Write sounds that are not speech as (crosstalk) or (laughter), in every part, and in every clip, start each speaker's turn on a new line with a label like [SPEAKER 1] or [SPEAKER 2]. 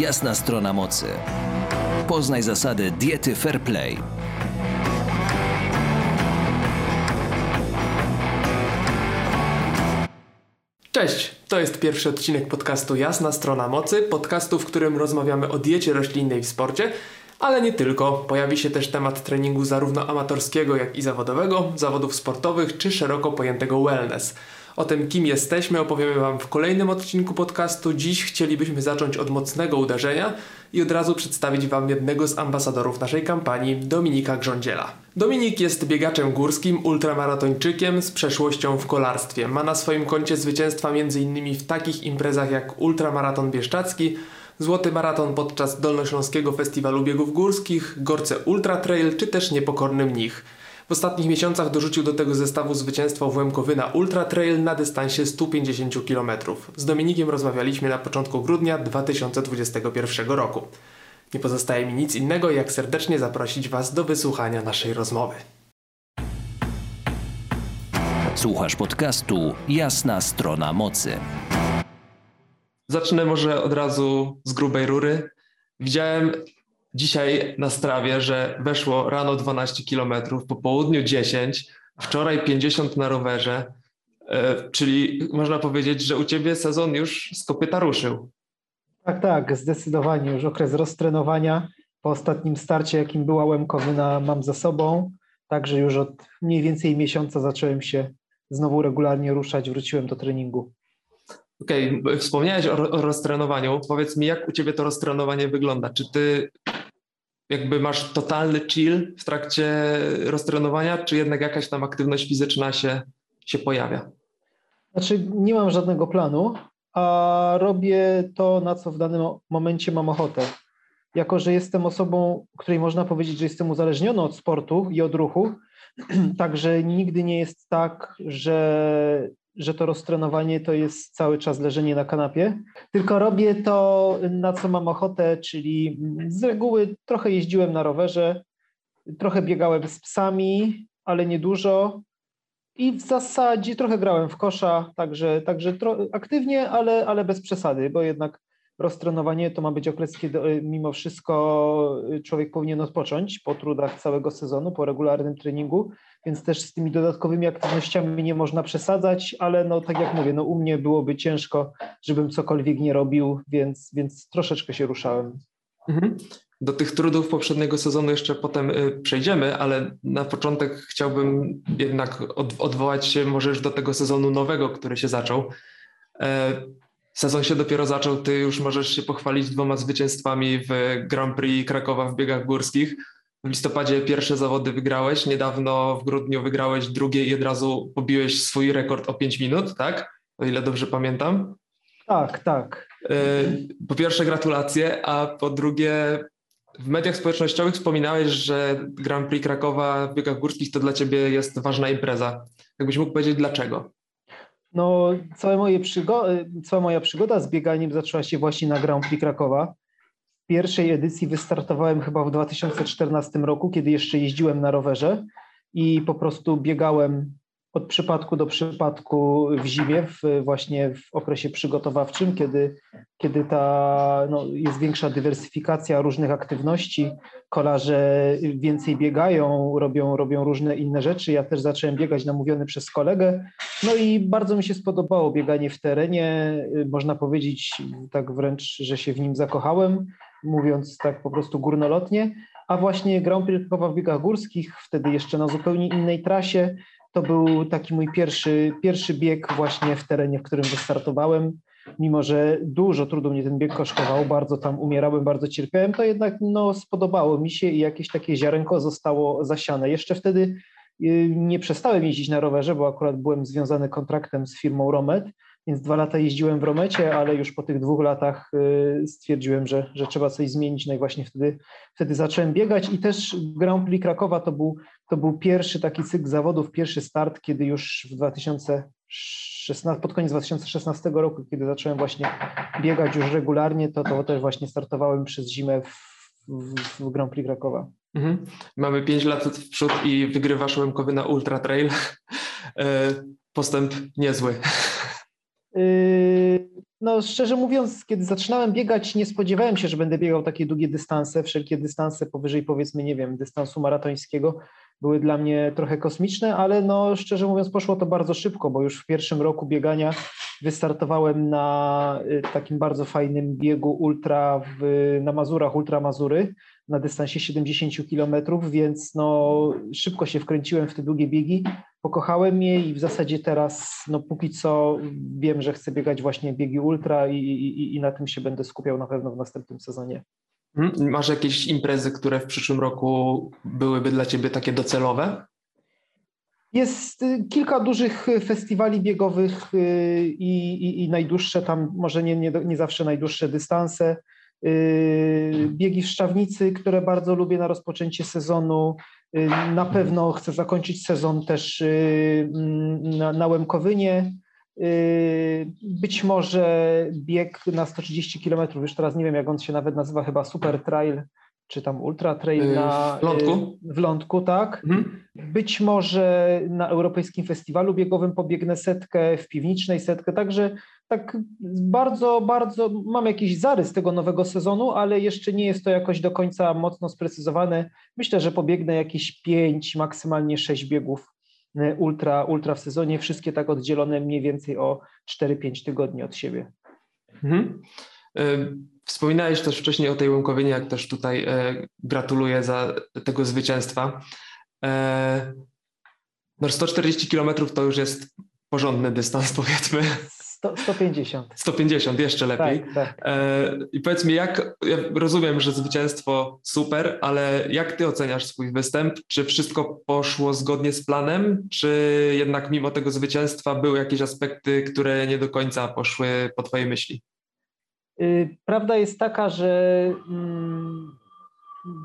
[SPEAKER 1] Jasna strona mocy. Poznaj zasady diety Fair Play.
[SPEAKER 2] Cześć, to jest pierwszy odcinek podcastu Jasna Strona Mocy, podcastu, w którym rozmawiamy o diecie roślinnej w sporcie, ale nie tylko. Pojawi się też temat treningu zarówno amatorskiego, jak i zawodowego, zawodów sportowych czy szeroko pojętego wellness. O tym, kim jesteśmy, opowiemy Wam w kolejnym odcinku podcastu. Dziś chcielibyśmy zacząć od mocnego uderzenia i od razu przedstawić Wam jednego z ambasadorów naszej kampanii, Dominika Grządziela. Dominik jest biegaczem górskim, ultramaratończykiem z przeszłością w kolarstwie. Ma na swoim koncie zwycięstwa m.in. w takich imprezach jak Ultramaraton Bieszczacki, Złoty Maraton podczas Dolnośląskiego Festiwalu Biegów Górskich, Gorce Ultra Trail czy też Niepokorny Mnich. W ostatnich miesiącach dorzucił do tego zestawu zwycięstwo w Łemkowyna Ultra Trail na dystansie 150 km. Z Dominikiem rozmawialiśmy na początku grudnia 2021 roku. Nie pozostaje mi nic innego, jak serdecznie zaprosić Was do wysłuchania naszej rozmowy.
[SPEAKER 1] Słuchasz podcastu Jasna strona mocy.
[SPEAKER 2] Zacznę może od razu z grubej rury. Widziałem dzisiaj na strawie, że weszło rano 12 km, po południu 10, wczoraj 50 na rowerze, e, czyli można powiedzieć, że u Ciebie sezon już z kopyta ruszył.
[SPEAKER 3] Tak, tak, zdecydowanie. Już okres roztrenowania po ostatnim starcie, jakim była Łemkowyna, mam za sobą. Także już od mniej więcej miesiąca zacząłem się znowu regularnie ruszać, wróciłem do treningu.
[SPEAKER 2] Okej, okay. wspomniałeś o, o roztrenowaniu. Powiedz mi, jak u Ciebie to roztrenowanie wygląda? Czy Ty jakby masz totalny chill w trakcie roztrenowania, czy jednak jakaś tam aktywność fizyczna się, się pojawia?
[SPEAKER 3] Znaczy, nie mam żadnego planu, a robię to, na co w danym momencie mam ochotę. Jako, że jestem osobą, której można powiedzieć, że jestem uzależniony od sportu i od ruchu, (clears throat) także nigdy nie jest tak, że że to roztrenowanie to jest cały czas leżenie na kanapie, tylko robię to, na co mam ochotę, czyli z reguły trochę jeździłem na rowerze, trochę biegałem z psami, ale nie dużo. I w zasadzie trochę grałem w kosza, także, także aktywnie, ale, ale bez przesady, bo jednak roztrenowanie to ma być okres, kiedy e, mimo wszystko człowiek powinien odpocząć po trudach całego sezonu, po regularnym treningu więc też z tymi dodatkowymi aktywnościami nie można przesadzać, ale no tak jak mówię, no u mnie byłoby ciężko, żebym cokolwiek nie robił, więc, więc troszeczkę się ruszałem.
[SPEAKER 2] Mhm. Do tych trudów poprzedniego sezonu jeszcze potem y, przejdziemy, ale na początek chciałbym jednak odwołać się może już do tego sezonu nowego, który się zaczął. E, sezon się dopiero zaczął, ty już możesz się pochwalić dwoma zwycięstwami w Grand Prix Krakowa w biegach górskich w listopadzie pierwsze zawody wygrałeś, niedawno w grudniu wygrałeś drugie i od razu pobiłeś swój rekord o 5 minut, tak? O ile dobrze pamiętam.
[SPEAKER 3] Tak, tak.
[SPEAKER 2] E, po pierwsze gratulacje, a po drugie w mediach społecznościowych wspominałeś, że Grand Prix Krakowa w biegach górskich to dla ciebie jest ważna impreza. Jakbyś mógł powiedzieć dlaczego?
[SPEAKER 3] No, całe moje przygo- cała moja przygoda z bieganiem zaczęła się właśnie na Grand Prix Krakowa pierwszej edycji wystartowałem chyba w 2014 roku, kiedy jeszcze jeździłem na rowerze i po prostu biegałem od przypadku do przypadku w zimie, w, właśnie w okresie przygotowawczym, kiedy, kiedy ta, no, jest większa dywersyfikacja różnych aktywności, kolarze więcej biegają, robią, robią różne inne rzeczy. Ja też zacząłem biegać namówiony przez kolegę, no i bardzo mi się spodobało bieganie w terenie. Można powiedzieć tak wręcz, że się w nim zakochałem mówiąc tak po prostu górnolotnie, a właśnie Grand Prix w biegach górskich, wtedy jeszcze na zupełnie innej trasie, to był taki mój pierwszy, pierwszy bieg właśnie w terenie, w którym wystartowałem. Mimo, że dużo trudu mnie ten bieg kosztował, bardzo tam umierałem, bardzo cierpiałem, to jednak no, spodobało mi się i jakieś takie ziarenko zostało zasiane. Jeszcze wtedy y, nie przestałem jeździć na rowerze, bo akurat byłem związany kontraktem z firmą Romet, więc dwa lata jeździłem w Romecie, ale już po tych dwóch latach y, stwierdziłem, że, że trzeba coś zmienić. No i właśnie wtedy, wtedy zacząłem biegać i też Grand Prix Krakowa to był, to był pierwszy taki cykl zawodów, pierwszy start, kiedy już w 2016, pod koniec 2016 roku, kiedy zacząłem właśnie biegać już regularnie, to, to też właśnie startowałem przez zimę w, w, w Grand Prix Krakowa. Mhm.
[SPEAKER 2] Mamy 5 lat w przód i wygrywasz Łemkowy na Ultra Trail. (laughs) E, postęp niezły.
[SPEAKER 3] Yy, no szczerze mówiąc, kiedy zaczynałem biegać, nie spodziewałem się, że będę biegał takie długie dystanse. Wszelkie dystanse powyżej powiedzmy, nie wiem, dystansu maratońskiego były dla mnie trochę kosmiczne, ale no szczerze mówiąc poszło to bardzo szybko, bo już w pierwszym roku biegania wystartowałem na y, takim bardzo fajnym biegu ultra w, na Mazurach, Ultra Mazury na dystansie 70 km, więc no szybko się wkręciłem w te długie biegi, pokochałem je i w zasadzie teraz no póki co wiem, że chcę biegać właśnie biegi ultra i, i, i na tym się będę skupiał na pewno w następnym sezonie.
[SPEAKER 2] Mhm. Masz jakieś imprezy, które w przyszłym roku byłyby dla Ciebie takie docelowe?
[SPEAKER 3] Jest y, kilka dużych festiwali biegowych y, i, i, i najdłuższe, tam może nie, nie, nie zawsze najdłuższe dystanse. Y, biegi w Szczawnicy, które bardzo lubię na rozpoczęcie sezonu. Na pewno chcę zakończyć sezon też mm, na, na Łemkowynie. Być może bieg na 130 km, już teraz nie wiem jak on się nawet nazywa, chyba Super Trail czy tam Ultra Trail na,
[SPEAKER 2] w Lądku.
[SPEAKER 3] W Lądku, tak. Mhm. Być może na Europejskim Festiwalu Biegowym pobiegnę setkę, w Piwnicznej setkę, także tak bardzo, bardzo mam jakiś zarys tego nowego sezonu, ale jeszcze nie jest to jakoś do końca mocno sprecyzowane. Myślę, że pobiegnę jakieś pięć, maksymalnie sześć biegów e, ultra, ultra w sezonie, wszystkie tak oddzielone mniej więcej o 4-5 tygodni od siebie. Mhm.
[SPEAKER 2] Wspominałeś też wcześniej o tej Łąkowinie, jak też tutaj e, gratuluję za tego zwycięstwa. E, no 140 km to już jest porządny dystans, (laughs) powiedzmy.
[SPEAKER 3] 100, 150.
[SPEAKER 2] 150, jeszcze lepiej. Tak, tak. E, I powiedz mi, jak, ja rozumiem, że zwycięstwo super, ale jak ty oceniasz swój występ? Czy wszystko poszło zgodnie z planem, czy jednak mimo tego zwycięstwa były jakieś aspekty, które nie do końca poszły po twojej myśli?
[SPEAKER 3] Y, prawda jest taka, że mm,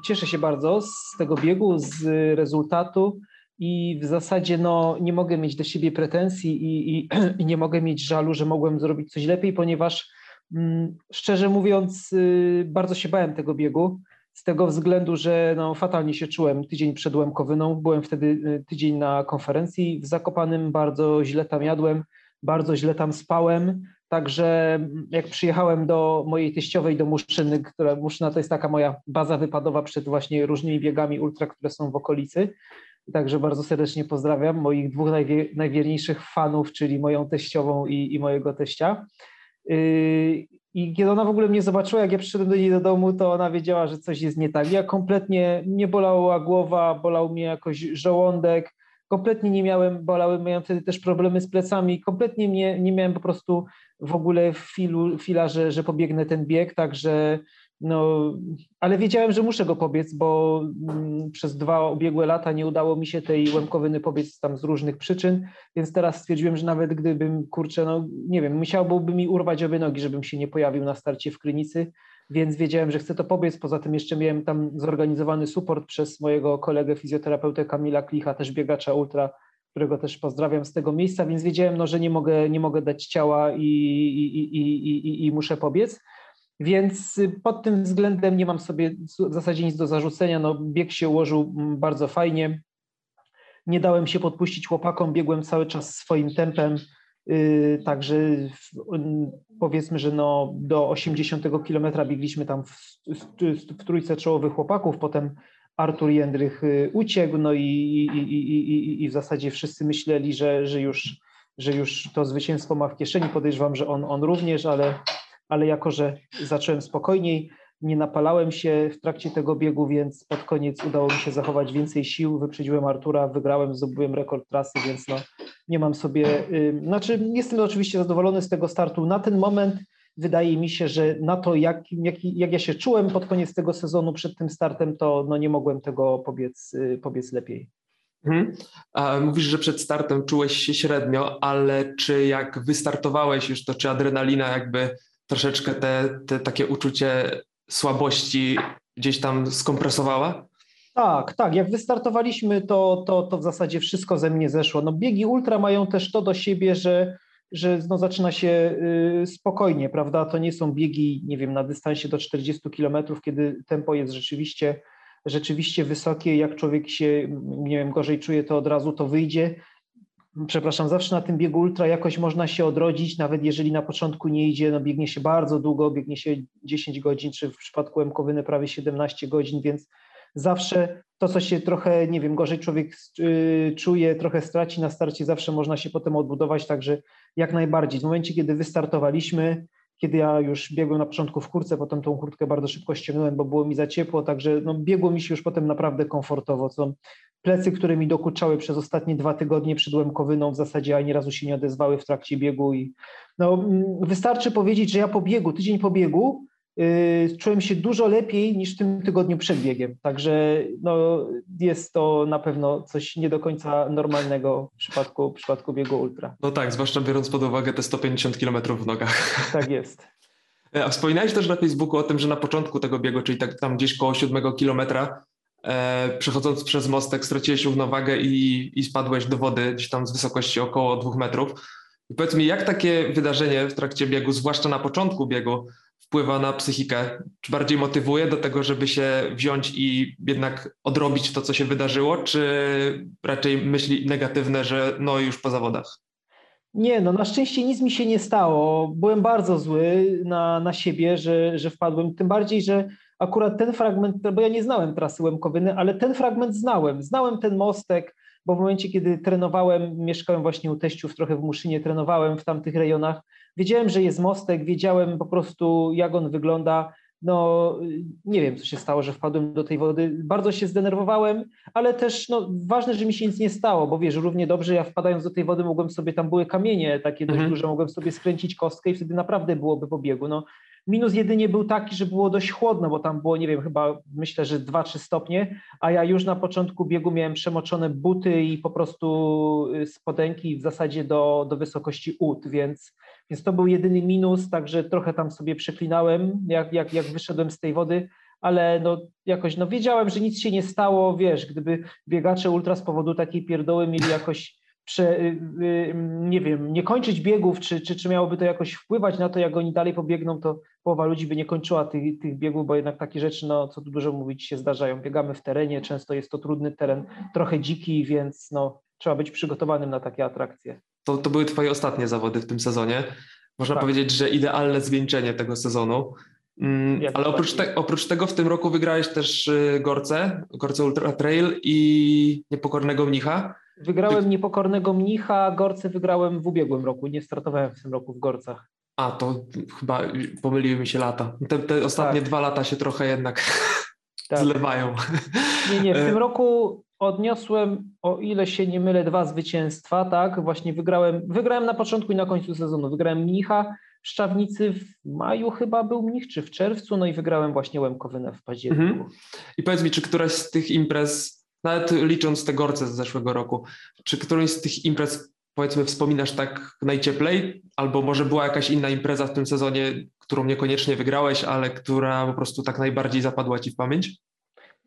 [SPEAKER 3] cieszę się bardzo z tego biegu, z rezultatu i w zasadzie no, nie mogę mieć do siebie pretensji i, i, (clears throat) i nie mogę mieć żalu, że mogłem zrobić coś lepiej, ponieważ mm, szczerze mówiąc, y, bardzo się bałem tego biegu. Z tego względu, że no, fatalnie się czułem tydzień przed Łemkowyną. Byłem wtedy y, tydzień na konferencji w Zakopanym, bardzo źle tam jadłem, bardzo źle tam spałem. Także jak przyjechałem do mojej teściowej, do Muszyny, która Muszyna to jest taka moja baza wypadowa przed właśnie różnymi biegami ultra, które są w okolicy. Także bardzo serdecznie pozdrawiam moich dwóch najwierniejszych fanów, czyli moją teściową i, i mojego teścia. Yy, I kiedy ona w ogóle mnie zobaczyła, jak ja przyszedłem do niej do domu, to ona wiedziała, że coś jest nie tak. Ja kompletnie nie bolała głowa, bolał mnie jakoś żołądek, kompletnie nie miałem, bolały, miałem wtedy też problemy z plecami, kompletnie nie, nie miałem po prostu w ogóle filu, fila, że, że pobiegnę ten bieg, także no, ale wiedziałem, że muszę go pobiec, bo mm, przez dwa ubiegłe lata nie udało mi się tej łemkowyny pobiec tam z różnych przyczyn, więc teraz stwierdziłem, że nawet gdybym, kurczę, no nie wiem, musiałby mi urwać obie nogi, żebym się nie pojawił na starcie w Krynicy, więc wiedziałem, że chcę to pobiec. Poza tym jeszcze miałem tam zorganizowany support przez mojego kolegę fizjoterapeutę Kamila Klicha, też biegacza ultra, którego też pozdrawiam z tego miejsca, więc wiedziałem, no, że nie mogę, nie mogę dać ciała i, i, i, i, i muszę pobiec. Więc pod tym względem nie mam sobie w zasadzie nic do zarzucenia. No, bieg się ułożył mm, bardzo fajnie. Nie dałem się podpuścić chłopakom, biegłem cały czas swoim tempem. Yy, także powiedzmy, że no do 80 km biegliśmy tam w, w, w trójce czołowych chłopaków, potem Artur Jędrych y, uciekł, no i, i, i, i, w zasadzie wszyscy myśleli, że, że, już, że już to zwycięstwo ma w kieszeni. Podejrzewam, że on, on również, ale, ale jako, że zacząłem spokojniej, nie napalałem się w trakcie tego biegu, więc pod koniec udało mi się zachować więcej sił, wyprzedziłem Artura, wygrałem, zdobyłem rekord trasy, więc no, nie mam sobie, y, znaczy jestem oczywiście zadowolony z tego startu. Na ten moment wydaje mi się, że na to, jak, jak, jak ja się czułem pod koniec tego sezonu przed tym startem, to no nie mogłem tego pobiec, y, pobiec lepiej.
[SPEAKER 2] Mhm. Mówisz, że przed startem czułeś się średnio, ale czy jak wystartowałeś już, to czy adrenalina jakby troszeczkę te, te takie uczucie słabości gdzieś tam skompresowała?
[SPEAKER 3] Tak, tak. Jak wystartowaliśmy, to, to, to w zasadzie wszystko ze mnie zeszło. No, biegi ultra mają też to do siebie, że że no, zaczyna się y, spokojnie, prawda? To nie są biegi, nie wiem, na dystansie do 40 km, kiedy tempo jest rzeczywiście, rzeczywiście wysokie, jak człowiek się, nie wiem, gorzej czuje, to od razu to wyjdzie. Przepraszam, zawsze na tym biegu ultra jakoś można się odrodzić, nawet jeżeli na początku nie idzie, no biegnie się bardzo długo, biegnie się 10 godzin, czy w przypadku Emkowyny prawie 17 godzin, więc zawsze to, co się trochę, nie wiem, gorzej człowiek y, czuje, trochę straci na starcie, zawsze można się potem odbudować, także jak najbardziej. W momencie, kiedy wystartowaliśmy, kiedy ja już biegłem na początku w kurce, potem tą kurtkę bardzo szybko ściągnąłem, bo było mi za ciepło, także no, biegło mi się już potem naprawdę komfortowo. Co plecy, które mi dokuczały przez ostatnie dwa tygodnie przed w zasadzie ani razu się nie odezwały w trakcie biegu i no, mm, wystarczy powiedzieć, że ja po biegu, tydzień po biegu czułem się dużo lepiej niż w tym tygodniu przed biegiem, także no, jest to na pewno coś nie do końca normalnego w przypadku, w przypadku biegu ultra.
[SPEAKER 2] No tak, zwłaszcza biorąc pod uwagę te 150 km w nogach.
[SPEAKER 3] Tak jest.
[SPEAKER 2] A wspominałeś też na Facebooku o tym, że na początku tego biegu, czyli tak tam gdzieś koło 7 kilometra, e, przechodząc przez mostek straciłeś równowagę i, i spadłeś do wody gdzieś tam z wysokości około dwóch metrów. I powiedz mi, jak takie wydarzenie w trakcie biegu, zwłaszcza na początku biegu, wpływa na psychikę? Czy bardziej motywuje do tego, żeby się wziąć i jednak odrobić to, co się wydarzyło, czy raczej myśli negatywne, że no już po zawodach?
[SPEAKER 3] Nie, no na szczęście nic mi się nie stało. Byłem bardzo zły na, na siebie, że, że wpadłem. Tym bardziej, że akurat ten fragment, bo ja nie znałem trasy Łemkowyny, ale ten fragment znałem. Znałem ten mostek, bo w momencie, kiedy trenowałem, mieszkałem właśnie u teściów trochę w Muszynie, trenowałem w tamtych rejonach, wiedziałem, że jest mostek, wiedziałem po prostu, jak on wygląda. No, nie wiem, co się stało, że wpadłem do tej wody. Bardzo się zdenerwowałem, ale też no, ważne, że mi się nic nie stało, bo wiesz, równie dobrze ja wpadając do tej wody mogłem sobie, tam były kamienie takie dość mhm. duże, mogłem sobie skręcić kostkę i wtedy naprawdę byłoby po biegu. No, Minus jedynie był taki, że było dość chłodno, bo tam było, nie wiem, chyba myślę, że 2-3 stopnie, a ja już na początku biegu miałem przemoczone buty i po prostu y, spodenki w zasadzie do, do wysokości ud, więc, więc to był jedyny minus, także trochę tam sobie przeklinałem, jak, jak, jak wyszedłem z tej wody, ale no jakoś no wiedziałem, że nic się nie stało, wiesz, gdyby biegacze ultra z powodu takiej pierdoły mieli jakoś prze, y, y, nie wiem, nie kończyć biegów, czy, czy, czy miałoby to jakoś wpływać na to, jak oni dalej pobiegną, to połowa ludzi by nie kończyła tych, tych biegów, bo jednak takie rzeczy, no co tu dużo mówić, się zdarzają. Biegamy w terenie, często jest to trudny teren, trochę dziki, więc no, trzeba być przygotowanym na takie atrakcje.
[SPEAKER 2] To, to były twoje ostatnie zawody w tym sezonie. Można tak. powiedzieć, że idealne zwieńczenie tego sezonu. Mm, ale oprócz, te, oprócz, tego w tym roku wygrałeś też y, Gorce, Gorce Ultra Trail i Niepokornego Mnicha.
[SPEAKER 3] Wygrałem Niepokornego Mnicha, Gorce wygrałem w ubiegłym roku, nie startowałem w tym roku w Gorcach.
[SPEAKER 2] A, to chyba pomyliły mi się lata. Te, te ostatnie tak. dwa lata się trochę jednak tak. zlewają.
[SPEAKER 3] Nie, nie, w tym roku odniosłem, o ile się nie mylę, dwa zwycięstwa, tak, właśnie wygrałem, wygrałem na początku i na końcu sezonu, wygrałem Mnicha, Szczawnicy w maju chyba był Mnich, czy w czerwcu, no i wygrałem właśnie Łemkowynę w październiku. Mhm.
[SPEAKER 2] I powiedz mi, czy któraś z tych imprez nawet licząc te gorce z zeszłego roku, czy którąś z tych imprez powiedzmy wspominasz tak najcieplej, albo może była jakaś inna impreza w tym sezonie, którą niekoniecznie wygrałeś, ale która po prostu tak najbardziej zapadła ci w pamięć?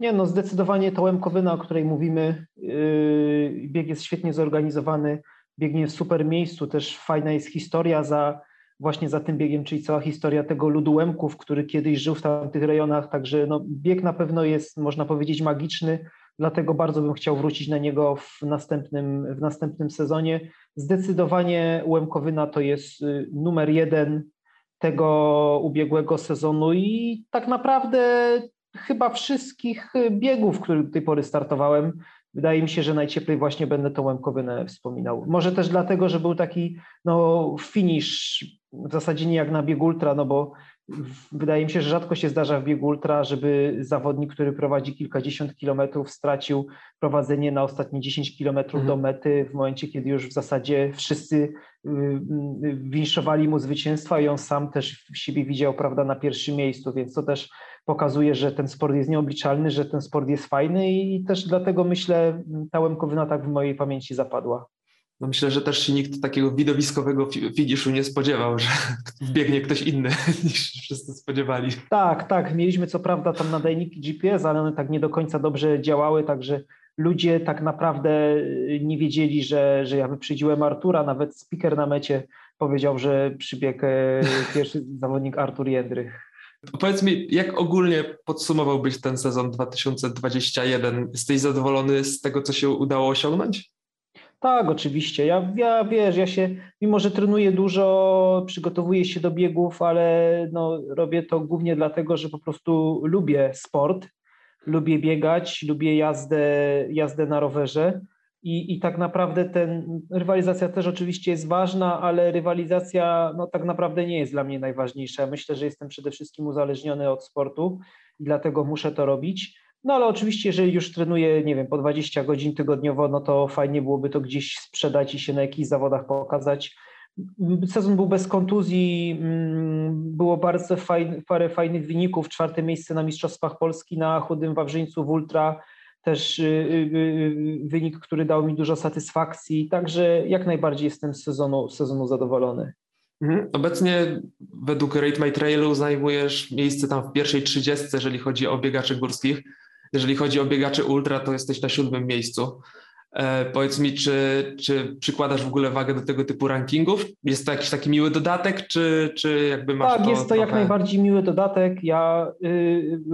[SPEAKER 3] Nie, no zdecydowanie to Łemkowyna, o której mówimy. Yy, bieg jest świetnie zorganizowany, biegnie w super miejscu, też fajna jest historia za właśnie za tym biegiem, czyli cała historia tego ludu Łemków, który kiedyś żył w tamtych rejonach, także no, bieg na pewno jest, można powiedzieć, magiczny, dlatego bardzo bym chciał wrócić na niego w następnym, w następnym sezonie. Zdecydowanie Łemkowyna to jest y, numer jeden tego ubiegłego sezonu i tak naprawdę chyba wszystkich biegów, które do tej pory startowałem, wydaje mi się, że najcieplej właśnie będę tą Łemkowynę wspominał. Może też dlatego, że był taki no, finish w zasadzie nie jak na biegu ultra, no bo wydaje mi się, że rzadko się zdarza w biegu ultra, żeby zawodnik, który prowadzi kilkadziesiąt kilometrów, stracił prowadzenie na ostatnie 10 kilometrów mhm. do mety w momencie, kiedy już w zasadzie wszyscy y, y, winszowali mu zwycięstwa i on sam też siebie widział prawda, na pierwszym miejscu, więc to też pokazuje, że ten sport jest nieobliczalny, że ten sport jest fajny i też dlatego myślę ta Łemkowyna tak w mojej pamięci zapadła
[SPEAKER 2] no myślę, że też się nikt takiego widowiskowego finiszu nie spodziewał, że (laughs) biegnie ktoś inny (laughs) niż wszyscy spodziewali.
[SPEAKER 3] Tak, tak. Mieliśmy co prawda tam nadajniki GPS, ale one tak nie do końca dobrze działały, także ludzie tak naprawdę nie wiedzieli, że, że ja wyprzedziłem Artura. Nawet speaker na mecie powiedział, że przybiegł e, (laughs) pierwszy zawodnik Artur Jędrych.
[SPEAKER 2] Powiedz mi, jak ogólnie podsumowałbyś ten sezon 2021? Jesteś zadowolony z tego, co się udało osiągnąć?
[SPEAKER 3] Tak, oczywiście. Ja, ja wiesz, ja się, mimo że trenuję dużo, przygotowuję się do biegów, ale no, robię to głównie dlatego, że po prostu lubię sport, lubię biegać, lubię jazdę, jazdę na rowerze. I, I tak naprawdę ten rywalizacja też oczywiście jest ważna, ale rywalizacja no, tak naprawdę nie jest dla mnie najważniejsza. Myślę, że jestem przede wszystkim uzależniony od sportu i dlatego muszę to robić. No ale oczywiście, jeżeli już trenuję, nie wiem, po 20 godzin tygodniowo, no to fajnie byłoby to gdzieś sprzedać i się na jakichś zawodach pokazać. Sezon był bez kontuzji, mm, było bardzo fajny, parę fajnych wyników. Czwarte miejsce na Mistrzostwach Polski na Chudym Wawrzyńcu w Ultra, też y, y, y, wynik, który dał mi dużo satysfakcji. Także jak najbardziej jestem z sezonu, sezonu zadowolony.
[SPEAKER 2] Mhm. Obecnie według Rate My Trailu zajmujesz miejsce tam w pierwszej trzydziestce, jeżeli chodzi o biegaczy górskich. Jeżeli chodzi o biegaczy ultra, to jesteś na siódmym miejscu. E, powiedz mi, czy, czy przykładasz w ogóle wagę do tego typu rankingów? Jest to jakiś taki miły dodatek, czy, czy jakby masz
[SPEAKER 3] Tak,
[SPEAKER 2] to
[SPEAKER 3] jest to
[SPEAKER 2] trochę...
[SPEAKER 3] jak najbardziej miły dodatek. Ja y,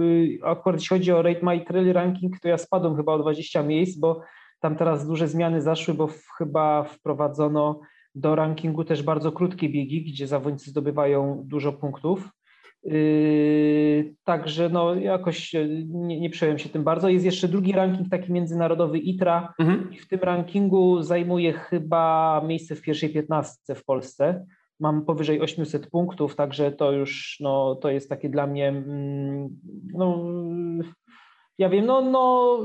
[SPEAKER 3] y, akurat jeśli chodzi o Rate My Trail Ranking, to ja spadłem chyba o 20 miejsc, bo tam teraz duże zmiany zaszły, bo w, chyba wprowadzono do rankingu też bardzo krótkie biegi, gdzie zawodnicy zdobywają dużo punktów. Yy, także no jakoś nie, nie przejąłem się tym bardzo. Jest jeszcze drugi ranking taki międzynarodowy ITRA
[SPEAKER 2] Mhm.
[SPEAKER 3] i w tym rankingu zajmuję chyba miejsce w pierwszej piętnastce w Polsce. Mam powyżej 800 punktów, także to już no, to jest takie dla mnie mm, no, ja wiem, no, no,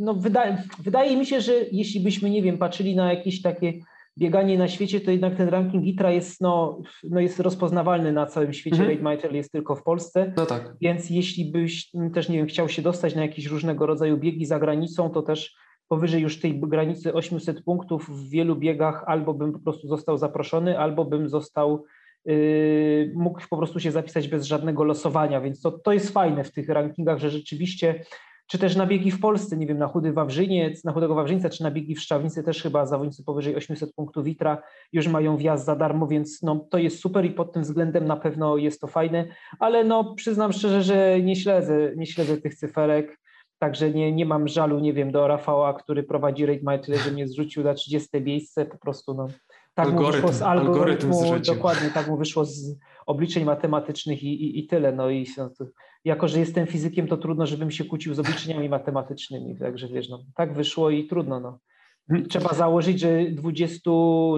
[SPEAKER 3] no wydaje, wydaje mi się, że jeśli byśmy, nie wiem, patrzyli na jakieś takie bieganie na świecie, to jednak ten ranking ITRA jest, no, no jest rozpoznawalny na całym świecie.
[SPEAKER 2] Mhm.
[SPEAKER 3] Rate My Trail jest tylko w Polsce.
[SPEAKER 2] No tak.
[SPEAKER 3] Więc jeśli byś mm, też, nie wiem, chciał się dostać na jakieś różnego rodzaju biegi za granicą, to też powyżej już tej granicy 800 punktów w wielu biegach albo bym po prostu został zaproszony, albo bym został, yy, mógł po prostu się zapisać bez żadnego losowania, więc to, to jest fajne w tych rankingach, że rzeczywiście czy też na biegi w Polsce, nie wiem, na Chudy Wawrzyniec, na Chudego Wawrzyńca, czy na biegi w Szczawnicy też chyba zawodnicy powyżej 800 punktów Witra już mają wjazd za darmo, więc no, to jest super i pod tym względem na pewno jest to fajne, ale no przyznam szczerze, że nie śledzę, nie śledzę tych cyferek, także nie, nie mam żalu, nie wiem, do Rafała, który prowadzi Rate My że mnie zrzucił na 30 miejsce, po prostu no. Tak mu
[SPEAKER 2] Algorytm,
[SPEAKER 3] wyszło z
[SPEAKER 2] algorytm
[SPEAKER 3] algorytmu, dokładnie, tak mu wyszło z obliczeń matematycznych i, i, i tyle, no i no, to, jako, że jestem fizykiem, to trudno, żebym się kłócił z obliczeniami matematycznymi, także wiesz, no, tak wyszło i trudno, no. Trzeba założyć, że 20,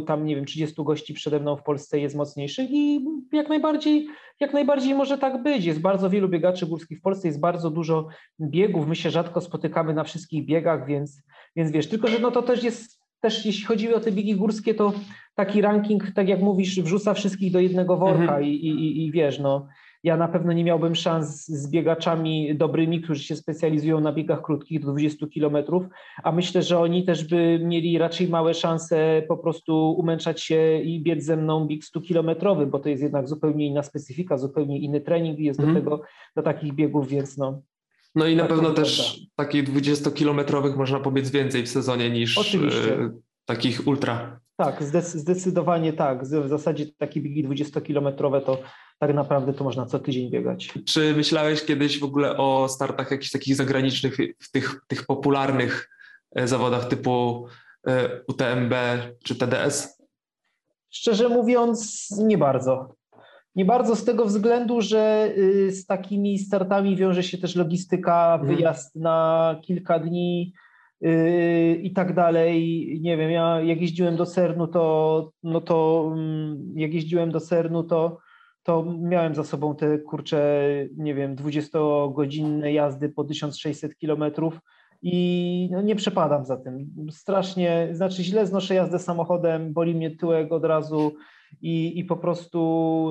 [SPEAKER 3] tam nie wiem, 30 gości przede mną w Polsce jest mocniejszych i jak najbardziej, jak najbardziej może tak być. Jest bardzo wielu biegaczy górskich w Polsce, jest bardzo dużo biegów, my się rzadko spotykamy na wszystkich biegach, więc, więc wiesz, tylko że no to też jest, też jeśli chodzi o te biegi górskie, to taki ranking, tak jak mówisz, wrzuca wszystkich do jednego worka
[SPEAKER 2] Mhm.
[SPEAKER 3] i, i, i, i wiesz, no ja na pewno nie miałbym szans z biegaczami dobrymi, którzy się specjalizują na biegach krótkich do 20 kilometrów, a myślę, że oni też by mieli raczej małe szanse po prostu umęczać się i biec ze mną bieg 100 kilometrowy, bo to jest jednak zupełnie inna specyfika, zupełnie inny trening jest
[SPEAKER 2] Mhm.
[SPEAKER 3] do tego, do takich biegów, więc no
[SPEAKER 2] No i na
[SPEAKER 3] Tak
[SPEAKER 2] pewno też takich 20-kilometrowych można pobiec więcej w sezonie niż
[SPEAKER 3] Oczywiście.
[SPEAKER 2] e, takich ultra.
[SPEAKER 3] tak, zdec- zdecydowanie tak. W zasadzie takie biegi 20-kilometrowe to tak naprawdę to można co tydzień biegać.
[SPEAKER 2] Czy myślałeś kiedyś w ogóle o startach jakichś takich zagranicznych, w tych, tych popularnych e, zawodach typu e, UTMB czy TDS?
[SPEAKER 3] Szczerze mówiąc, nie bardzo. Nie bardzo z tego względu, że y, z takimi startami wiąże się też logistyka,
[SPEAKER 2] Mhm.
[SPEAKER 3] wyjazd na kilka dni y, i tak dalej. Nie wiem, ja jak jeździłem do Sernu, to, no to mm, jak jeździłem do Sernu, to, to miałem za sobą te kurcze, nie wiem, 20-godzinne jazdy po 1600 kilometrów i no, nie przepadam za tym. Strasznie, znaczy źle znoszę jazdę samochodem, boli mnie tyłek od razu i, i po prostu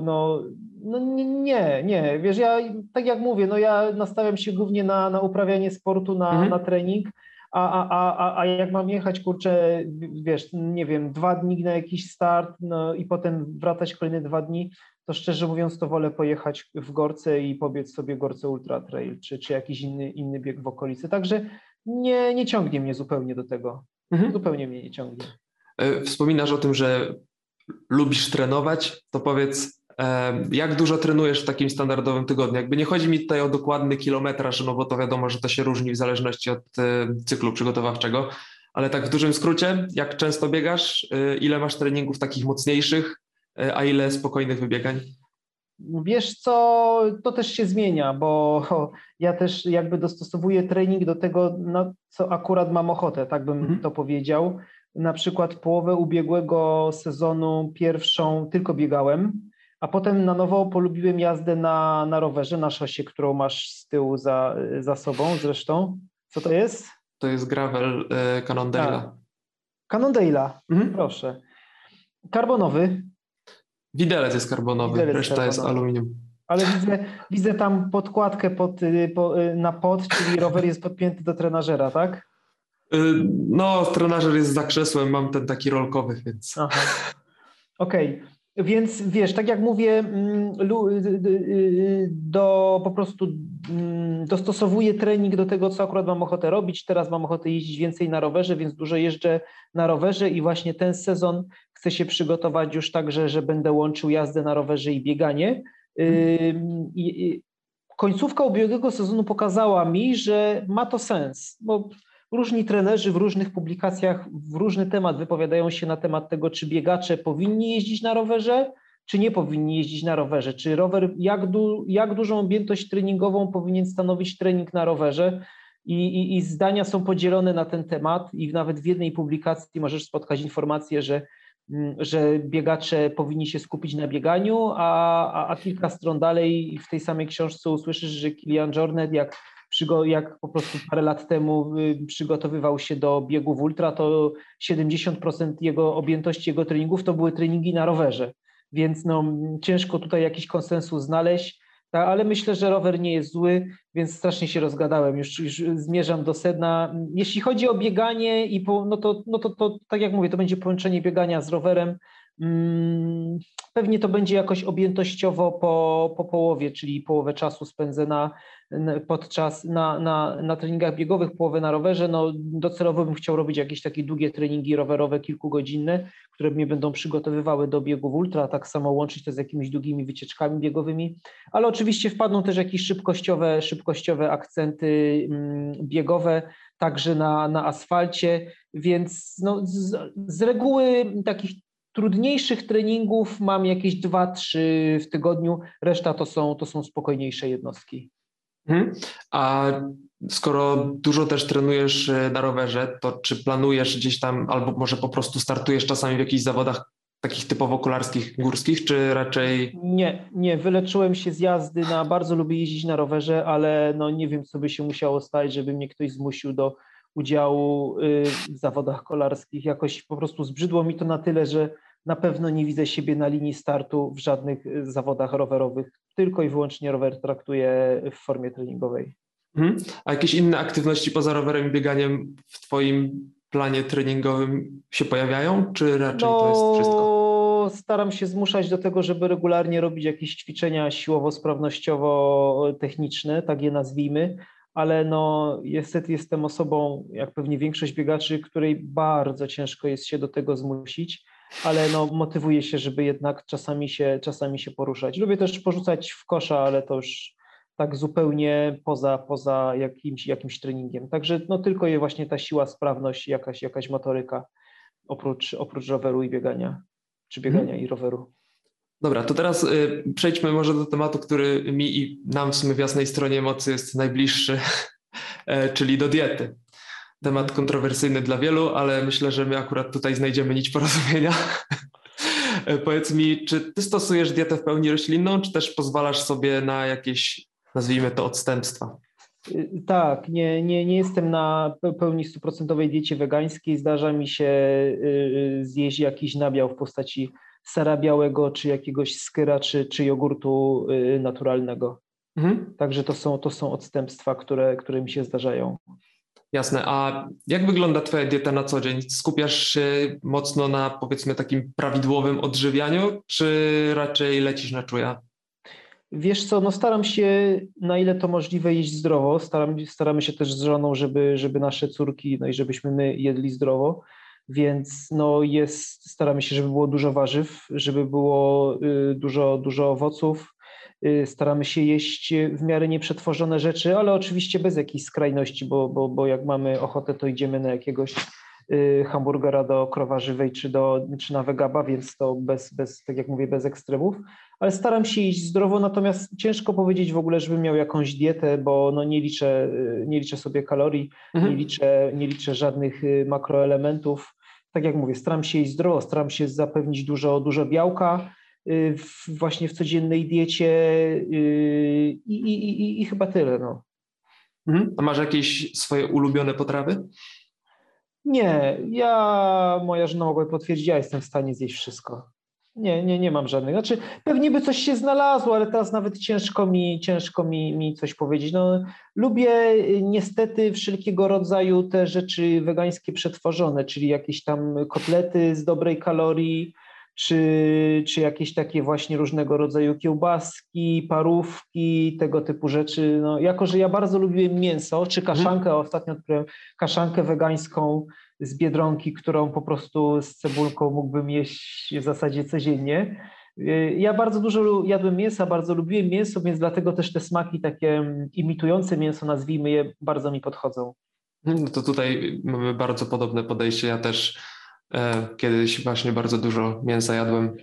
[SPEAKER 3] no, no nie, nie, wiesz, ja tak jak mówię, no ja nastawiam się głównie na, na uprawianie sportu, na,
[SPEAKER 2] Mhm.
[SPEAKER 3] na trening, a, a, a, a- a jak mam jechać, kurczę, wiesz, nie wiem, dwa dni na jakiś start no, i potem wracać kolejne dwa dni, to szczerze mówiąc to wolę pojechać w Gorce i pobiec sobie Gorce Ultra Trail, czy, czy jakiś inny, inny bieg w okolicy, także nie, nie ciągnie mnie zupełnie do tego,
[SPEAKER 2] Mhm.
[SPEAKER 3] zupełnie mnie nie ciągnie.
[SPEAKER 2] E, Wspominasz o tym, że lubisz trenować, to powiedz, e, jak dużo trenujesz w takim standardowym tygodniu? Jakby nie chodzi mi tutaj o dokładny kilometraż, no bo to wiadomo, że to się różni w zależności od e, cyklu przygotowawczego, Ale tak w dużym skrócie, jak często biegasz, y, ile masz treningów takich mocniejszych, a ile spokojnych wybiegań?
[SPEAKER 3] Wiesz co, to też się zmienia, bo (laughs) ja też jakby dostosowuję trening do tego, na co akurat mam ochotę, tak bym mhm. to powiedział. Na przykład połowę ubiegłego sezonu pierwszą tylko biegałem, a potem na nowo polubiłem jazdę na, na rowerze, na szosie, którą masz z tyłu za, za sobą zresztą. Co to jest?
[SPEAKER 2] To jest gravel y, Cannondale'a.
[SPEAKER 3] Cannondale'a, mhm. proszę. Karbonowy.
[SPEAKER 2] Widelec jest karbonowy, Widelec reszta karbonowy. jest aluminium.
[SPEAKER 3] Ale widzę, widzę tam podkładkę pod, y, po, y, na pod, czyli rower jest podpięty do trenażera, tak?
[SPEAKER 2] No, trenażer jest za krzesłem, mam ten taki rolkowy, więc...
[SPEAKER 3] Okej. Okay. Więc wiesz, tak jak mówię, mm, y, y, y, do, po prostu mm, dostosowuję trening do tego, co akurat mam ochotę robić. Teraz mam ochotę jeździć więcej na rowerze, więc dużo jeżdżę na rowerze i właśnie ten sezon chcę się przygotować już także, że będę łączył jazdę na rowerze i bieganie. Końcówka ubiegłego sezonu pokazała mi, że ma to sens, bo Różni trenerzy w różnych publikacjach w różny temat wypowiadają się na temat tego, czy biegacze powinni jeździć na rowerze, czy nie powinni jeździć na rowerze, czy rower, jak, du, jak dużą objętość treningową powinien stanowić trening na rowerze. I, i, I, zdania są podzielone na ten temat, i nawet w jednej publikacji możesz spotkać informację, że, mm, że biegacze powinni się skupić na bieganiu, a, a, a kilka stron dalej w tej samej książce usłyszysz, że Kilian Jornet, jak jak po prostu parę lat temu y, przygotowywał się do biegów ultra, to 70% jego objętości jego treningów to były treningi na rowerze. Więc no, ciężko tutaj jakiś konsensus znaleźć, ale myślę, że rower nie jest zły, więc strasznie się rozgadałem. Już, już zmierzam do sedna. Jeśli chodzi o bieganie, i po, no, to, no to, to tak jak mówię, to będzie połączenie biegania z rowerem. Pewnie to będzie jakoś objętościowo po, po połowie, czyli połowę czasu spędzę na, podczas na, na, na treningach biegowych, połowę na rowerze. No, docelowo bym chciał robić jakieś takie długie treningi rowerowe, kilkugodzinne, które mnie będą przygotowywały do biegów ultra, tak samo łączyć to z jakimiś długimi wycieczkami biegowymi, ale oczywiście wpadną też jakieś szybkościowe, szybkościowe akcenty mm, biegowe, także na, na asfalcie, więc no, z, z reguły takich trudniejszych treningów mam jakieś dwa, trzy w tygodniu, reszta to są, to są spokojniejsze jednostki.
[SPEAKER 2] Hmm. A skoro dużo też trenujesz e, na rowerze, to czy planujesz gdzieś tam, albo może po prostu startujesz czasami w jakichś zawodach takich typowo kolarskich, górskich, czy raczej...
[SPEAKER 3] Nie, nie, wyleczyłem się z jazdy, na, bardzo lubię jeździć na rowerze, ale no nie wiem, co by się musiało stać, żeby mnie ktoś zmusił do udziału y, w zawodach kolarskich. Jakoś po prostu zbrzydło mi to na tyle, że na pewno nie widzę siebie na linii startu w żadnych y, zawodach rowerowych. Tylko i wyłącznie rower traktuję w formie treningowej.
[SPEAKER 2] Mhm. A jakieś inne aktywności poza rowerem i bieganiem w Twoim planie treningowym się pojawiają, czy raczej no, to jest wszystko?
[SPEAKER 3] Staram się zmuszać do tego, żeby regularnie robić jakieś ćwiczenia siłowo-sprawnościowo-techniczne, tak je nazwijmy, ale no niestety jestem osobą, jak pewnie większość biegaczy, której bardzo ciężko jest się do tego zmusić ale no, motywuje się, żeby jednak czasami się, czasami się poruszać. Lubię też porzucać w kosza, ale to już tak zupełnie poza, poza jakimś, jakimś treningiem. Także no, tylko je właśnie ta siła, sprawność, jakaś, jakaś motoryka oprócz, oprócz roweru i biegania, czy biegania hmm. i roweru.
[SPEAKER 2] Dobra, to teraz y, przejdźmy może do tematu, który mi i nam w sumie w jasnej stronie mocy jest najbliższy, (laughs) e, czyli do diety temat kontrowersyjny dla wielu, ale myślę, że my akurat tutaj znajdziemy nić porozumienia. (laughs) Powiedz mi, czy ty stosujesz dietę w pełni roślinną, czy też pozwalasz sobie na jakieś, nazwijmy to, odstępstwa?
[SPEAKER 3] Tak, nie, nie, nie jestem na pełni stuprocentowej diecie wegańskiej. Zdarza mi się y, y, zjeść jakiś nabiał w postaci sera białego, czy jakiegoś skyra, czy, czy jogurtu y, naturalnego. Mhm. Także to są, to są odstępstwa, które, które mi się zdarzają.
[SPEAKER 2] Jasne. A jak wygląda Twoja dieta na co dzień? Skupiasz się mocno na powiedzmy takim prawidłowym odżywianiu, czy raczej lecisz na czuja?
[SPEAKER 3] Wiesz co, no staram się na ile to możliwe jeść zdrowo. Staram, staramy się też z żoną, żeby, żeby nasze córki, no i żebyśmy my jedli zdrowo. Więc no jest, staramy się, żeby było dużo warzyw, żeby było y, dużo, dużo owoców, staramy się jeść w miarę nieprzetworzone rzeczy, ale oczywiście bez jakiejś skrajności, bo, bo, bo jak mamy ochotę, to idziemy na jakiegoś y, hamburgera do krowa żywej czy, do, czy na wegaba, więc to bez, bez, tak jak mówię, bez ekstremów. Ale staram się iść zdrowo, natomiast ciężko powiedzieć w ogóle, żebym miał jakąś dietę, bo no nie, liczę, y, nie liczę sobie kalorii, mhm. nie, liczę, nie liczę żadnych y, makroelementów. Tak jak mówię, staram się iść zdrowo, staram się zapewnić dużo, dużo białka, w, właśnie w codziennej diecie i, i, i, i chyba tyle. No.
[SPEAKER 2] Mhm. A masz jakieś swoje ulubione potrawy?
[SPEAKER 3] Nie, ja, moja żona mogła potwierdzić, ja jestem w stanie zjeść wszystko. Nie, nie, nie mam żadnych. Znaczy, pewnie by coś się znalazło, ale teraz nawet ciężko mi, ciężko mi, mi coś powiedzieć. No, lubię niestety wszelkiego rodzaju te rzeczy wegańskie przetworzone, czyli jakieś tam kotlety z dobrej kalorii, czy, czy jakieś takie właśnie różnego rodzaju kiełbaski, parówki, tego typu rzeczy. No, jako, że ja bardzo lubiłem mięso, czy mhm. kaszankę, hmm. ostatnio odkryłem kaszankę wegańską z Biedronki, którą po prostu z cebulką mógłbym jeść w zasadzie codziennie. Y, ja bardzo dużo jadłem mięsa, bardzo lubiłem mięso, więc dlatego też te smaki takie mm, imitujące mięso, nazwijmy je, bardzo mi podchodzą.
[SPEAKER 2] No to tutaj mamy bardzo podobne podejście. Ja też kiedyś właśnie bardzo dużo mięsa jadłem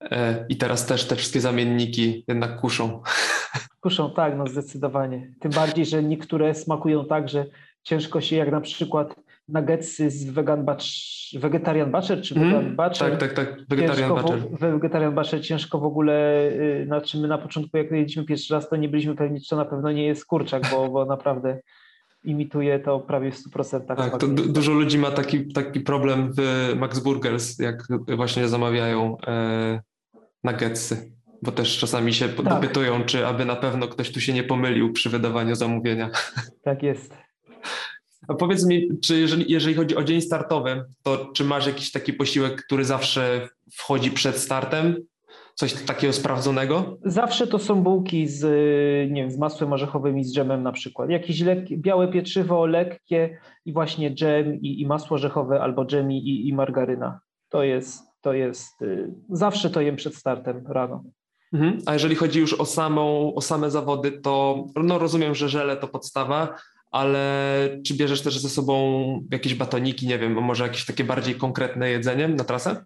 [SPEAKER 2] e, i teraz też te wszystkie zamienniki jednak kuszą. (laughs)
[SPEAKER 3] Kuszą, tak, no zdecydowanie. Tym bardziej, że niektóre smakują tak, że ciężko się jak na przykład nuggetsy z vegan batch, vegetarian butcher czy vegan mm,
[SPEAKER 2] butcher. Tak, tak, tak, vegetarian butcher.
[SPEAKER 3] Vegetarian butcher ciężko w ogóle, y, na czym my na początku jak jedliśmy pierwszy raz, to nie byliśmy pewni, czy to na pewno nie jest kurczak, bo, bo naprawdę imituje to prawie w 100%.
[SPEAKER 2] Tak, to dużo ludzi ma taki, taki problem w Max Burgers, jak właśnie zamawiają e, nuggetsy, bo też czasami się tak. dopytują, czy aby na pewno ktoś tu się nie pomylił przy wydawaniu zamówienia.
[SPEAKER 3] Tak jest.
[SPEAKER 2] A powiedz mi, czy jeżeli, jeżeli chodzi o dzień startowy, to czy masz jakiś taki posiłek, który zawsze wchodzi przed startem? Coś takiego sprawdzonego?
[SPEAKER 3] Zawsze to są bułki z, nie wiem, z masłem orzechowym i z dżemem na przykład. Jakieś lek, białe pieczywo, lekkie i właśnie dżem i, i masło orzechowe albo dżem i, i margaryna. To jest, to jest, y, zawsze to jem przed startem rano.
[SPEAKER 2] Mhm. A jeżeli chodzi już o, samą, o same zawody, to no rozumiem, że żele to podstawa, ale czy bierzesz też ze sobą jakieś batoniki, nie wiem, może jakieś takie bardziej konkretne jedzenie na trasę?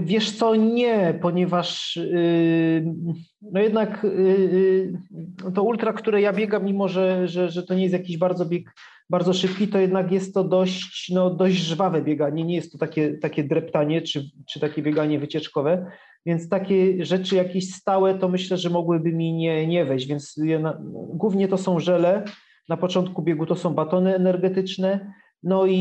[SPEAKER 3] Wiesz co, nie, ponieważ yy, no jednak yy, to ultra, które ja biegam, mimo że, że, że to nie jest jakiś bardzo bieg bardzo szybki, to jednak jest to dość, no, dość żwawe bieganie, nie jest to takie, takie dreptanie czy, czy takie bieganie wycieczkowe, więc takie rzeczy jakieś stałe to myślę, że mogłyby mi nie, nie wejść, więc ja na, głównie to są żele, na początku biegu to są batony energetyczne, no i,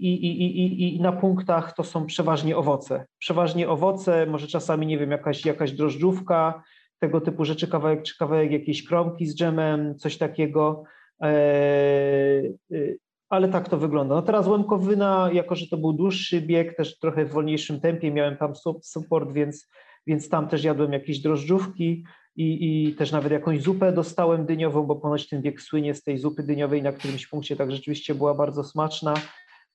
[SPEAKER 3] i, i, i, na punktach to są przeważnie owoce. Przeważnie owoce, może czasami, nie wiem, jakaś, jakaś drożdżówka, tego typu rzeczy, kawałek czy kawałek jakiejś kromki z dżemem, coś takiego. E, e, ale tak to wygląda. No teraz Łemkowyna, jako że to był dłuższy bieg, też trochę w wolniejszym tempie, miałem tam support, więc, więc tam też jadłem jakieś drożdżówki i, i też nawet jakąś zupę dostałem dyniową, bo ponoć ten bieg słynie z tej zupy dyniowej na którymś punkcie, tak rzeczywiście była bardzo smaczna.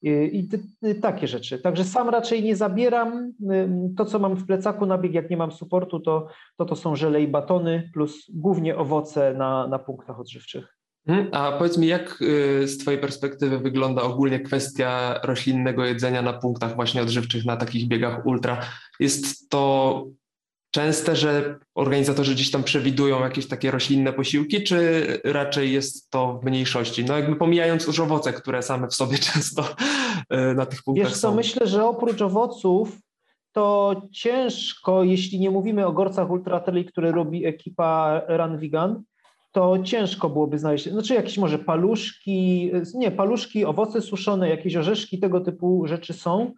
[SPEAKER 3] I, y, takie rzeczy. Także sam raczej nie zabieram. To, co mam w plecaku na bieg, jak nie mam supportu, to to, to są żele i batony, plus głównie owoce na, na punktach odżywczych.
[SPEAKER 2] Mhm. A powiedz mi, jak y, z Twojej perspektywy wygląda ogólnie kwestia roślinnego jedzenia na punktach właśnie odżywczych na takich biegach ultra? Jest to częste, że organizatorzy gdzieś tam przewidują jakieś takie roślinne posiłki, czy raczej jest to w mniejszości? No jakby pomijając już owoce, które same w sobie (laughs) często e, na tych punktach
[SPEAKER 3] Wiesz co,
[SPEAKER 2] są.
[SPEAKER 3] myślę, że oprócz owoców to ciężko, jeśli nie mówimy o gorcach ultratrail, które robi ekipa Run Vegan, to ciężko byłoby znaleźć, znaczy jakieś może paluszki, nie, paluszki, owoce suszone, jakieś orzeszki, tego typu rzeczy są,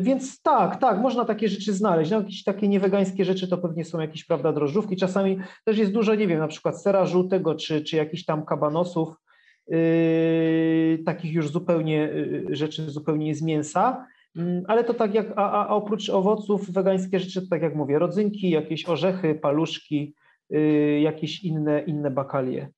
[SPEAKER 3] więc tak, tak, można takie rzeczy znaleźć. No, jakieś takie niewegańskie rzeczy to pewnie są jakieś, prawda, drożdżówki. Czasami też jest dużo, nie wiem, na przykład sera żółtego, czy, czy jakichś tam kabanosów, yy, takich już zupełnie yy, rzeczy zupełnie z mięsa. Yy, ale to tak jak, a, a, oprócz owoców wegańskie rzeczy, to tak jak mówię, rodzynki, jakieś orzechy, paluszki, yy, jakieś inne, inne bakalie.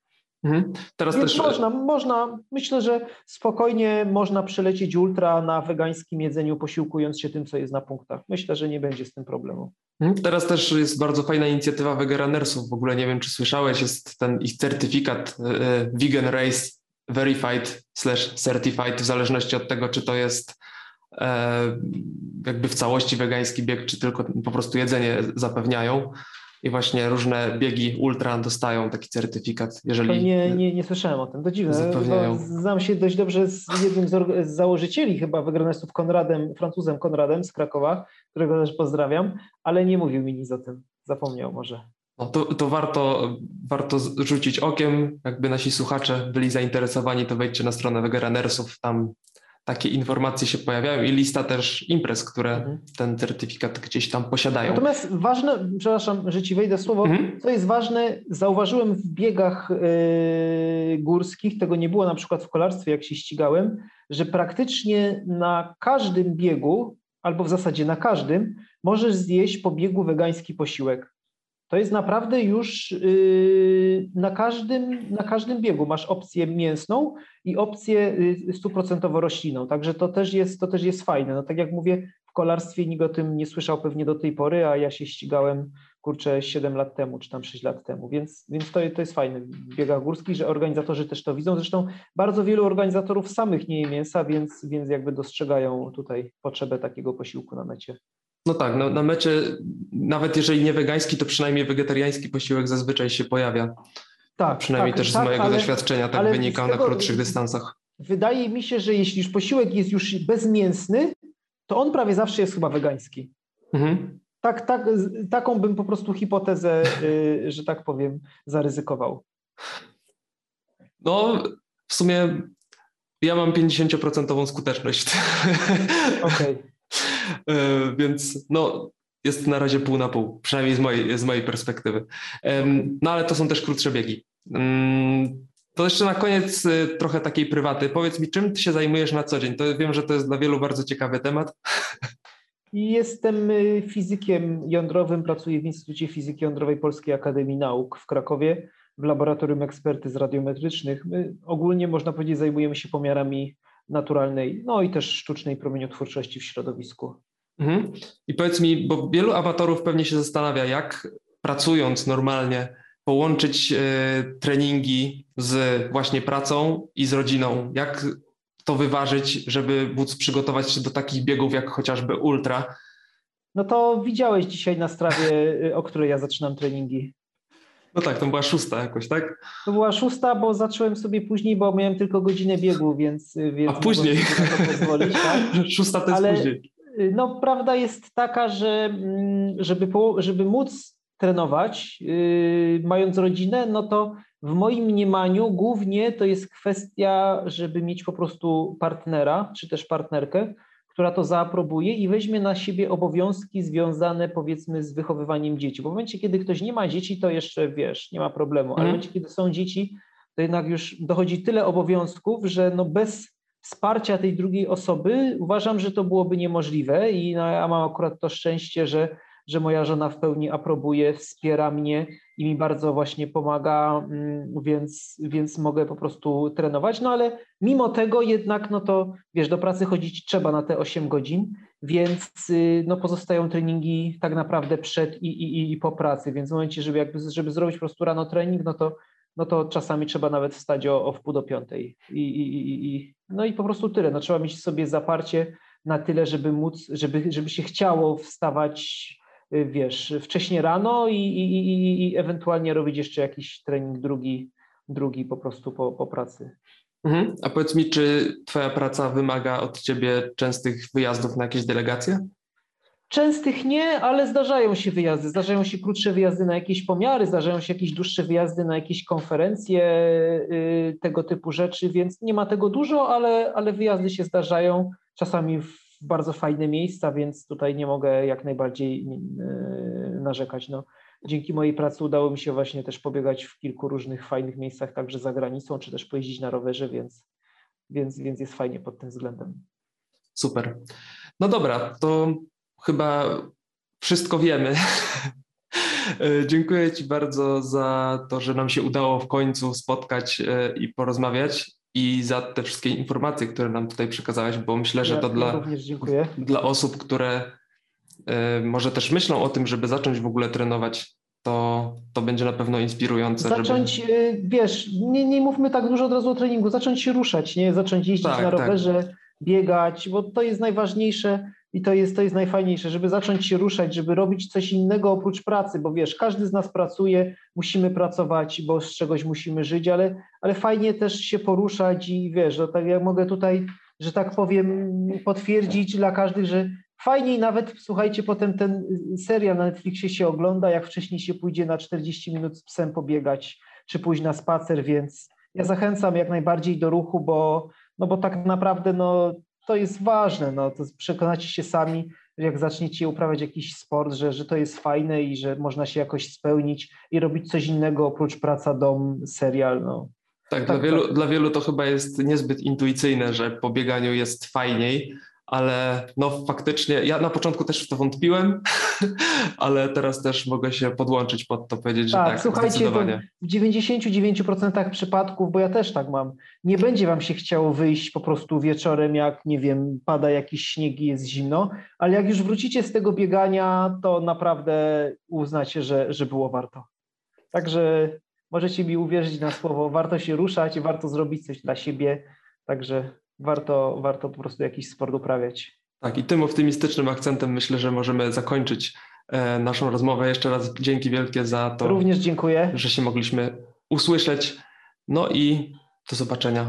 [SPEAKER 2] Mhm. Teraz
[SPEAKER 3] Więc
[SPEAKER 2] też...
[SPEAKER 3] można, można, myślę, że spokojnie można przelecieć ultra na wegańskim jedzeniu, posiłkując się tym, co jest na punktach. Myślę, że nie będzie z tym problemu.
[SPEAKER 2] Mhm. Teraz też jest bardzo fajna inicjatywa Vegaranersów. W ogóle nie wiem, czy słyszałeś, jest ten ich certyfikat e, Vegan Race verified slash certified, w zależności od tego, czy to jest e, jakby w całości wegański bieg, czy tylko po prostu jedzenie zapewniają. I właśnie różne biegi ultra dostają taki certyfikat, jeżeli.
[SPEAKER 3] Nie, nie, nie słyszałem o tym. To dziwne.
[SPEAKER 2] Zapewniają.
[SPEAKER 3] Znam się dość dobrze z jednym z, założycieli chyba Wegranestów, Konradem, Francuzem Konradem z Krakowa, którego też pozdrawiam, ale nie mówił mi nic o tym. Zapomniał może.
[SPEAKER 2] No to, to warto, warto rzucić okiem. Jakby nasi słuchacze byli zainteresowani, to wejdźcie na stronę Wegeranersów. Tam takie informacje się pojawiają i lista też imprez, które mhm. ten certyfikat gdzieś tam posiadają.
[SPEAKER 3] Natomiast ważne, przepraszam, że ci wejdę słowo, mhm. co jest ważne, zauważyłem w biegach yy, górskich, tego nie było na przykład w kolarstwie, jak się ścigałem, że praktycznie na każdym biegu, albo w zasadzie na każdym, możesz zjeść po biegu wegański posiłek. To jest naprawdę już yy, na każdym, na każdym biegu. Masz opcję mięsną i opcję yy, stuprocentowo roślinną. Także to też, jest, to też jest fajne. No tak jak mówię, w kolarstwie nikt o tym nie słyszał pewnie do tej pory, a ja się ścigałem kurczę 7 lat temu, czy tam 6 lat temu, więc, więc to, to jest fajne w biegach górskich, że organizatorzy też to widzą. Zresztą bardzo wielu organizatorów samych nie je mięsa, więc, więc jakby dostrzegają tutaj potrzebę takiego posiłku na mecie.
[SPEAKER 2] No tak, no, na mecie, nawet jeżeli nie wegański, to przynajmniej wegetariański posiłek zazwyczaj się pojawia. Tak. Przynajmniej tak, też tak, z mojego ale, doświadczenia tak wynika na krótszych dystansach.
[SPEAKER 3] Wydaje mi się, że jeśli już posiłek jest już bezmięsny, to on prawie zawsze jest chyba wegański. Mhm. Tak, tak, taką bym po prostu hipotezę, y, że tak powiem, zaryzykował.
[SPEAKER 2] No, w sumie ja mam 50% skuteczność. Okej. Okay. E, więc no, jest na razie pół na pół, przynajmniej z mojej, z mojej perspektywy. No ale to są też krótsze biegi. Mm, to jeszcze na koniec y, trochę takiej prywaty. Powiedz mi, czym ty się zajmujesz na co dzień? To wiem, że to jest dla wielu bardzo ciekawy temat.
[SPEAKER 3] Jestem y, fizykiem jądrowym, pracuję w Instytucie Fizyki Jądrowej Polskiej Akademii Nauk w Krakowie w Laboratorium Ekspertyz Radiometrycznych. My ogólnie można powiedzieć zajmujemy się pomiarami naturalnej, no i też sztucznej promieniotwórczości w środowisku.
[SPEAKER 2] Mhm. I powiedz mi, bo wielu amatorów pewnie się zastanawia, jak pracując normalnie połączyć y, treningi z właśnie pracą i z rodziną, jak to wyważyć, żeby móc przygotować się do takich biegów jak chociażby ultra.
[SPEAKER 3] No to widziałeś dzisiaj na strawie, e, o której ja zaczynam treningi.
[SPEAKER 2] No tak, to była szósta jakoś, tak?
[SPEAKER 3] To była szósta, bo zacząłem sobie później, bo miałem tylko godzinę biegu, więc. więc
[SPEAKER 2] A później. Pozwolić, tak? (laughs) Szósta to jest Ale, później.
[SPEAKER 3] Y, no, prawda jest taka, że mm, żeby, żeby móc trenować, yy, mając rodzinę, no to w moim mniemaniu głównie to jest kwestia, żeby mieć po prostu partnera, czy też partnerkę, która to zaaprobuje i weźmie na siebie obowiązki związane powiedzmy z wychowywaniem dzieci. Bo w momencie, kiedy ktoś nie ma dzieci, to jeszcze wiesz, nie ma problemu, ale w mhm. momencie, kiedy są dzieci, to jednak już dochodzi tyle obowiązków, że no bez wsparcia tej drugiej osoby uważam, że to byłoby niemożliwe i no, ja mam akurat to szczęście, że że moja żona w pełni aprobuje, wspiera mnie i mi bardzo właśnie pomaga, mm, więc, więc mogę po prostu trenować. No ale mimo tego jednak, no to wiesz, do pracy chodzić trzeba na te 8 godzin, więc y, no pozostają treningi tak naprawdę przed i, i, i po pracy, więc w momencie, żeby, jakby, żeby zrobić po prostu rano trening, no to no to czasami trzeba nawet wstać o, o wpół do piątej. I, i, i, no i po prostu tyle. No, trzeba mieć sobie zaparcie na tyle, żeby móc, żeby, żeby się chciało wstawać wiesz, wcześniej rano i, i, i, i ewentualnie robić jeszcze jakiś trening drugi, drugi po prostu po, po pracy.
[SPEAKER 2] Mhm. A powiedz mi, czy Twoja praca wymaga od Ciebie częstych wyjazdów na jakieś delegacje?
[SPEAKER 3] Częstych nie, ale zdarzają się wyjazdy. Zdarzają się krótsze wyjazdy na jakieś pomiary, zdarzają się jakieś dłuższe wyjazdy na jakieś konferencje, yy, tego typu rzeczy, więc nie ma tego dużo, ale, ale wyjazdy się zdarzają. Czasami w bardzo fajne miejsca, więc tutaj nie mogę jak najbardziej e, narzekać. No, dzięki mojej pracy udało mi się właśnie też pobiegać w kilku różnych fajnych miejscach, także za granicą, czy też pojeździć na rowerze, więc, więc, więc jest fajnie pod tym względem.
[SPEAKER 2] Super. No dobra, to chyba wszystko wiemy. (laughs) E, dziękuję Ci bardzo za to, że nam się udało w końcu spotkać e, i porozmawiać i za te wszystkie informacje, które nam tutaj przekazałeś, bo myślę, że to
[SPEAKER 3] ja
[SPEAKER 2] dla, dla osób, które y, może też myślą o tym, żeby zacząć w ogóle trenować to, to będzie na pewno inspirujące.
[SPEAKER 3] Zacząć, żeby... Y, wiesz, nie, nie mówmy tak dużo od razu o treningu, zacząć się ruszać, nie? Zacząć jeździć tak, na tak. rowerze, tak. biegać, bo to jest najważniejsze i to jest, to jest najfajniejsze, żeby zacząć się ruszać, żeby robić coś innego oprócz pracy, bo wiesz, każdy z nas pracuje, musimy pracować, bo z czegoś musimy żyć, ale, ale fajnie też się poruszać i wiesz, no tak jak mogę tutaj, że tak powiem, potwierdzić dla każdych, że fajniej nawet, słuchajcie, potem ten serial na Netflixie się ogląda, jak wcześniej się pójdzie na 40 minut z psem pobiegać, czy pójść na spacer, więc ja zachęcam jak najbardziej do ruchu, bo, no bo tak naprawdę no, to jest ważne, no, to przekonacie się sami, jak zaczniecie uprawiać jakiś sport, że, że to jest fajne i że można się jakoś spełnić i robić coś innego oprócz praca, dom, serial. No.
[SPEAKER 2] Tak, tak, dla, wielu, tak. dla wielu to chyba jest niezbyt intuicyjne, że po bieganiu jest fajniej, ale no faktycznie, ja na początku też w to wątpiłem, (laughs) ale teraz też mogę się podłączyć pod to, powiedzieć, że tak, tak słuchajcie,
[SPEAKER 3] w 99% przypadków, bo ja też tak mam, nie będzie wam się chciało wyjść po prostu wieczorem, jak nie wiem, pada jakiś śnieg i jest zimno, ale jak już wrócicie z tego biegania, to naprawdę uznacie, że, że było warto. Także możecie mi uwierzyć na słowo, warto się ruszać, warto zrobić coś dla siebie, także warto, warto po prostu jakiś sport uprawiać.
[SPEAKER 2] Tak, i tym optymistycznym akcentem myślę, że możemy zakończyć e, naszą rozmowę. Jeszcze raz dzięki wielkie za to.
[SPEAKER 3] Również dziękuję.
[SPEAKER 2] Że się mogliśmy usłyszeć. No i do zobaczenia.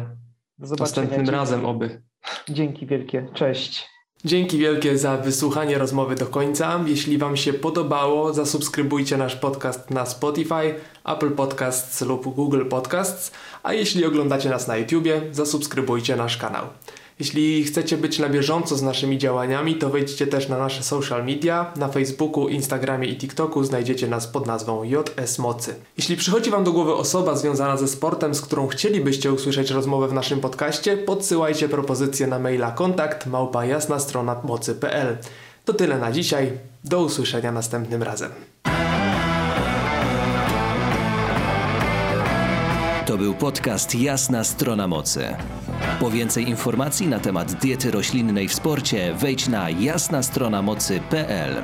[SPEAKER 2] Do zobaczenia. Następnym dzięki. razem oby.
[SPEAKER 3] Dzięki wielkie. Cześć.
[SPEAKER 2] Dzięki wielkie za wysłuchanie rozmowy do końca. Jeśli Wam się podobało, zasubskrybujcie nasz podcast na Spotify, Apple Podcasts lub Google Podcasts, a jeśli oglądacie nas na YouTubie, zasubskrybujcie nasz kanał. Jeśli chcecie być na bieżąco z naszymi działaniami, to wejdźcie też na nasze social media. Na Facebooku, Instagramie i TikToku znajdziecie nas pod nazwą JS Mocy. Jeśli przychodzi Wam do głowy osoba związana ze sportem, z którą chcielibyście usłyszeć rozmowę w naszym podcaście, podsyłajcie propozycję na maila kontakt strona mocy.pl. To tyle na dzisiaj. Do usłyszenia następnym razem.
[SPEAKER 1] To był podcast Jasna Strona Mocy. Po więcej informacji na temat diety roślinnej w sporcie wejdź na jasnastronamocy.pl.